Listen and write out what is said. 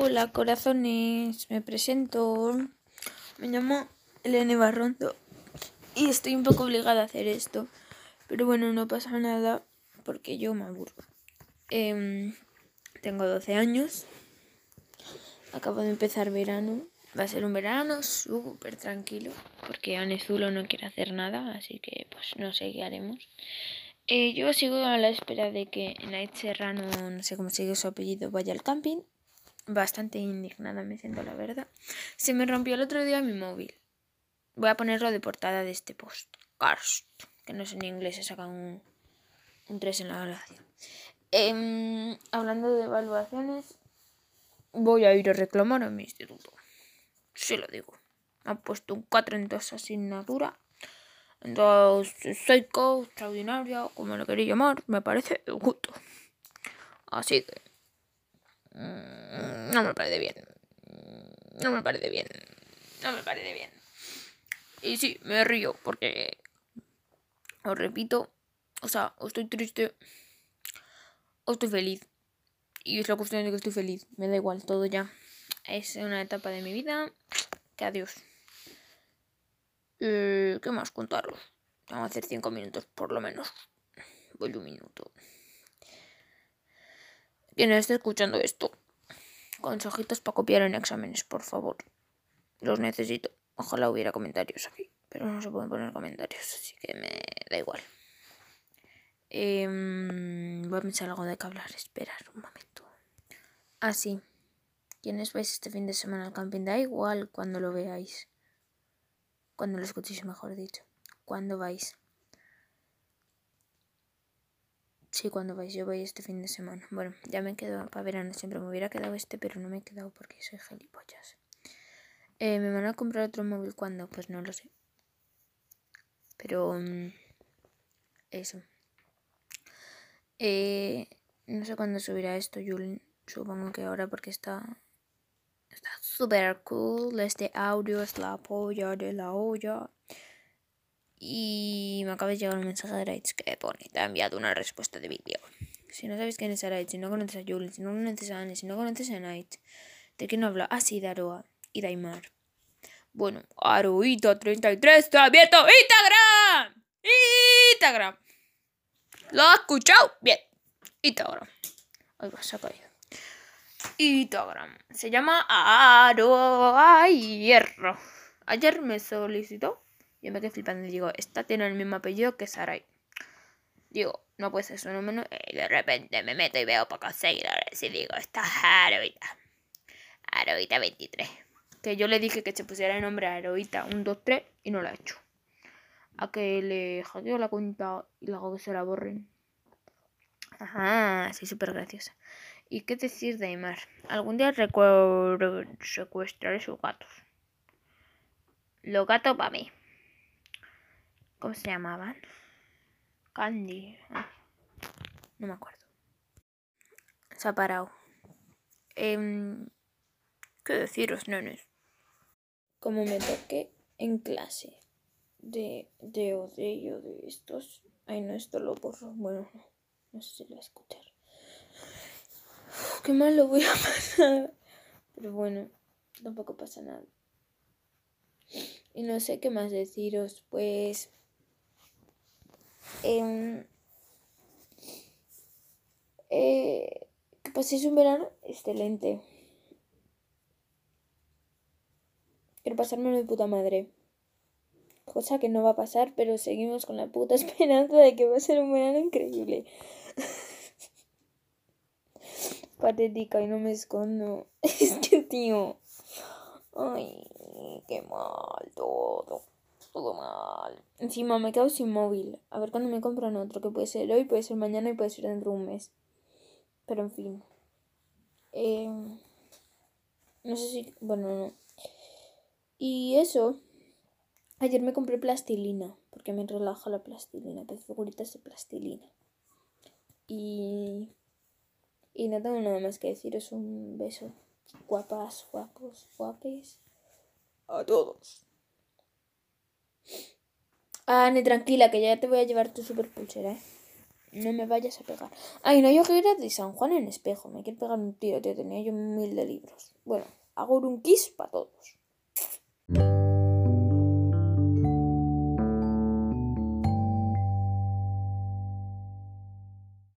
Hola corazones, me presento. Me llamo Elena Barrondo y estoy un poco obligada a hacer esto. Pero bueno, no pasa nada porque yo me aburro. Em, tengo 12 años. Acabo de empezar verano. Va a ser un verano súper tranquilo porque Anezulo no quiere hacer nada, así que pues no sé qué haremos. Eh, yo sigo a la espera de que Night Serrano, no sé cómo sigue su apellido, vaya al camping bastante indignada, me siento la verdad. Se me rompió el otro día mi móvil. Voy a ponerlo de portada de este post. Cars, que no sé en inglés, se saca un, un 3 en la gracia. Em, hablando de evaluaciones, voy a ir a reclamar a mi instituto. Sí lo digo. Ha puesto un 4 en dos asignaturas. Entonces, psycho, extraordinaria, como lo queréis llamar, me parece justo. Así que no me parece bien. No me parece bien. No me parece bien. Y sí, me río porque os repito, o sea, estoy triste o estoy feliz. Y es la cuestión de que estoy feliz. Me da igual, todo ya. Es una etapa de mi vida. Que adiós. Eh, ¿Qué más contaros? Vamos a hacer cinco minutos por lo menos. Voy un minuto quien esté escuchando esto. Consejitos para copiar en exámenes, por favor. Los necesito. Ojalá hubiera comentarios aquí. Pero no se pueden poner comentarios, así que me da igual. Em, voy a pensar algo de que hablar. Esperar un momento. Ah, sí. ¿Quiénes vais este fin de semana al camping? Da igual cuando lo veáis. Cuando lo escuchéis, mejor dicho. ¿Cuándo vais? Sí, cuando vais, yo voy este fin de semana. Bueno, ya me quedo para verano, siempre me hubiera quedado este, pero no me he quedado porque soy gilipollas. Eh, ¿Me van a comprar otro móvil cuándo? Pues no lo sé. Pero... Mm, eso. Eh, no sé cuándo subirá esto, Julien. Supongo que ahora porque está... Está súper cool. Este audio es la polla de la olla. Y me acaba de llegar un mensaje de Araitz que pone, te ha enviado una respuesta de vídeo. Si no sabes quién es Araitz, si no conoces a Julie, si no conoces a Anne, si no conoces a Night, ¿de quién habla? Ah, sí, de Aroa y Daimar. Bueno, Aroita33 está abierto Instagram. Instagram. ¿Lo has escuchado? Bien. Instagram. Ay, va, se ha caído. Instagram. Se llama Aroa Hierro. Ayer me solicitó yo me quedé flipando y digo, esta tiene el mismo apellido que Sarai. Digo, no puede ser su número. Y de repente me meto y veo pocos seguidores. Y digo, esta es Aroita. Aroita 23. Que yo le dije que se pusiera el nombre a Aroita 123 y no lo ha hecho. A que le hackeo la cuenta y le hago que se la borren. Ajá, sí, súper graciosa. ¿Y qué decir de Aymar? Algún día recuerdo secuestraré sus gatos. Los gatos para mí. ¿Cómo se llamaban? Candy. no me acuerdo. Se ha parado. Em, ¿Qué deciros, nenes? Como me toqué en clase de, de o de de estos. Ay, no, esto lo borro. Bueno, no, no sé si lo voy a escuchar. qué mal lo voy a pasar. Pero bueno, tampoco pasa nada. Y no sé qué más deciros, pues eh, eh, que paséis un verano excelente. Quiero pasármelo de puta madre. Cosa que no va a pasar, pero seguimos con la puta esperanza de que va a ser un verano increíble. Patética y no me escondo. Es que, tío. Ay, qué mal todo todo mal. Encima me quedo sin móvil. A ver cuando me compran otro, que puede ser hoy, puede ser mañana y puede ser dentro de un mes. Pero en fin. Em, no sé si... Bueno, no. Y eso. Ayer me compré plastilina. Porque me relaja la plastilina. Pues figuritas de plastilina. Y... Y no tengo nada más que deciros. Un beso. Guapas, guapos, guapes. A todos. Anne, tranquila, que ya te voy a llevar tu super pulsera, ¿eh? No me vayas a pegar. Ay, no, yo que era de San Juan en espejo. Me quiero pegar un tiro, tío. Tenía yo mil de libros. Bueno, hago un kiss para todos.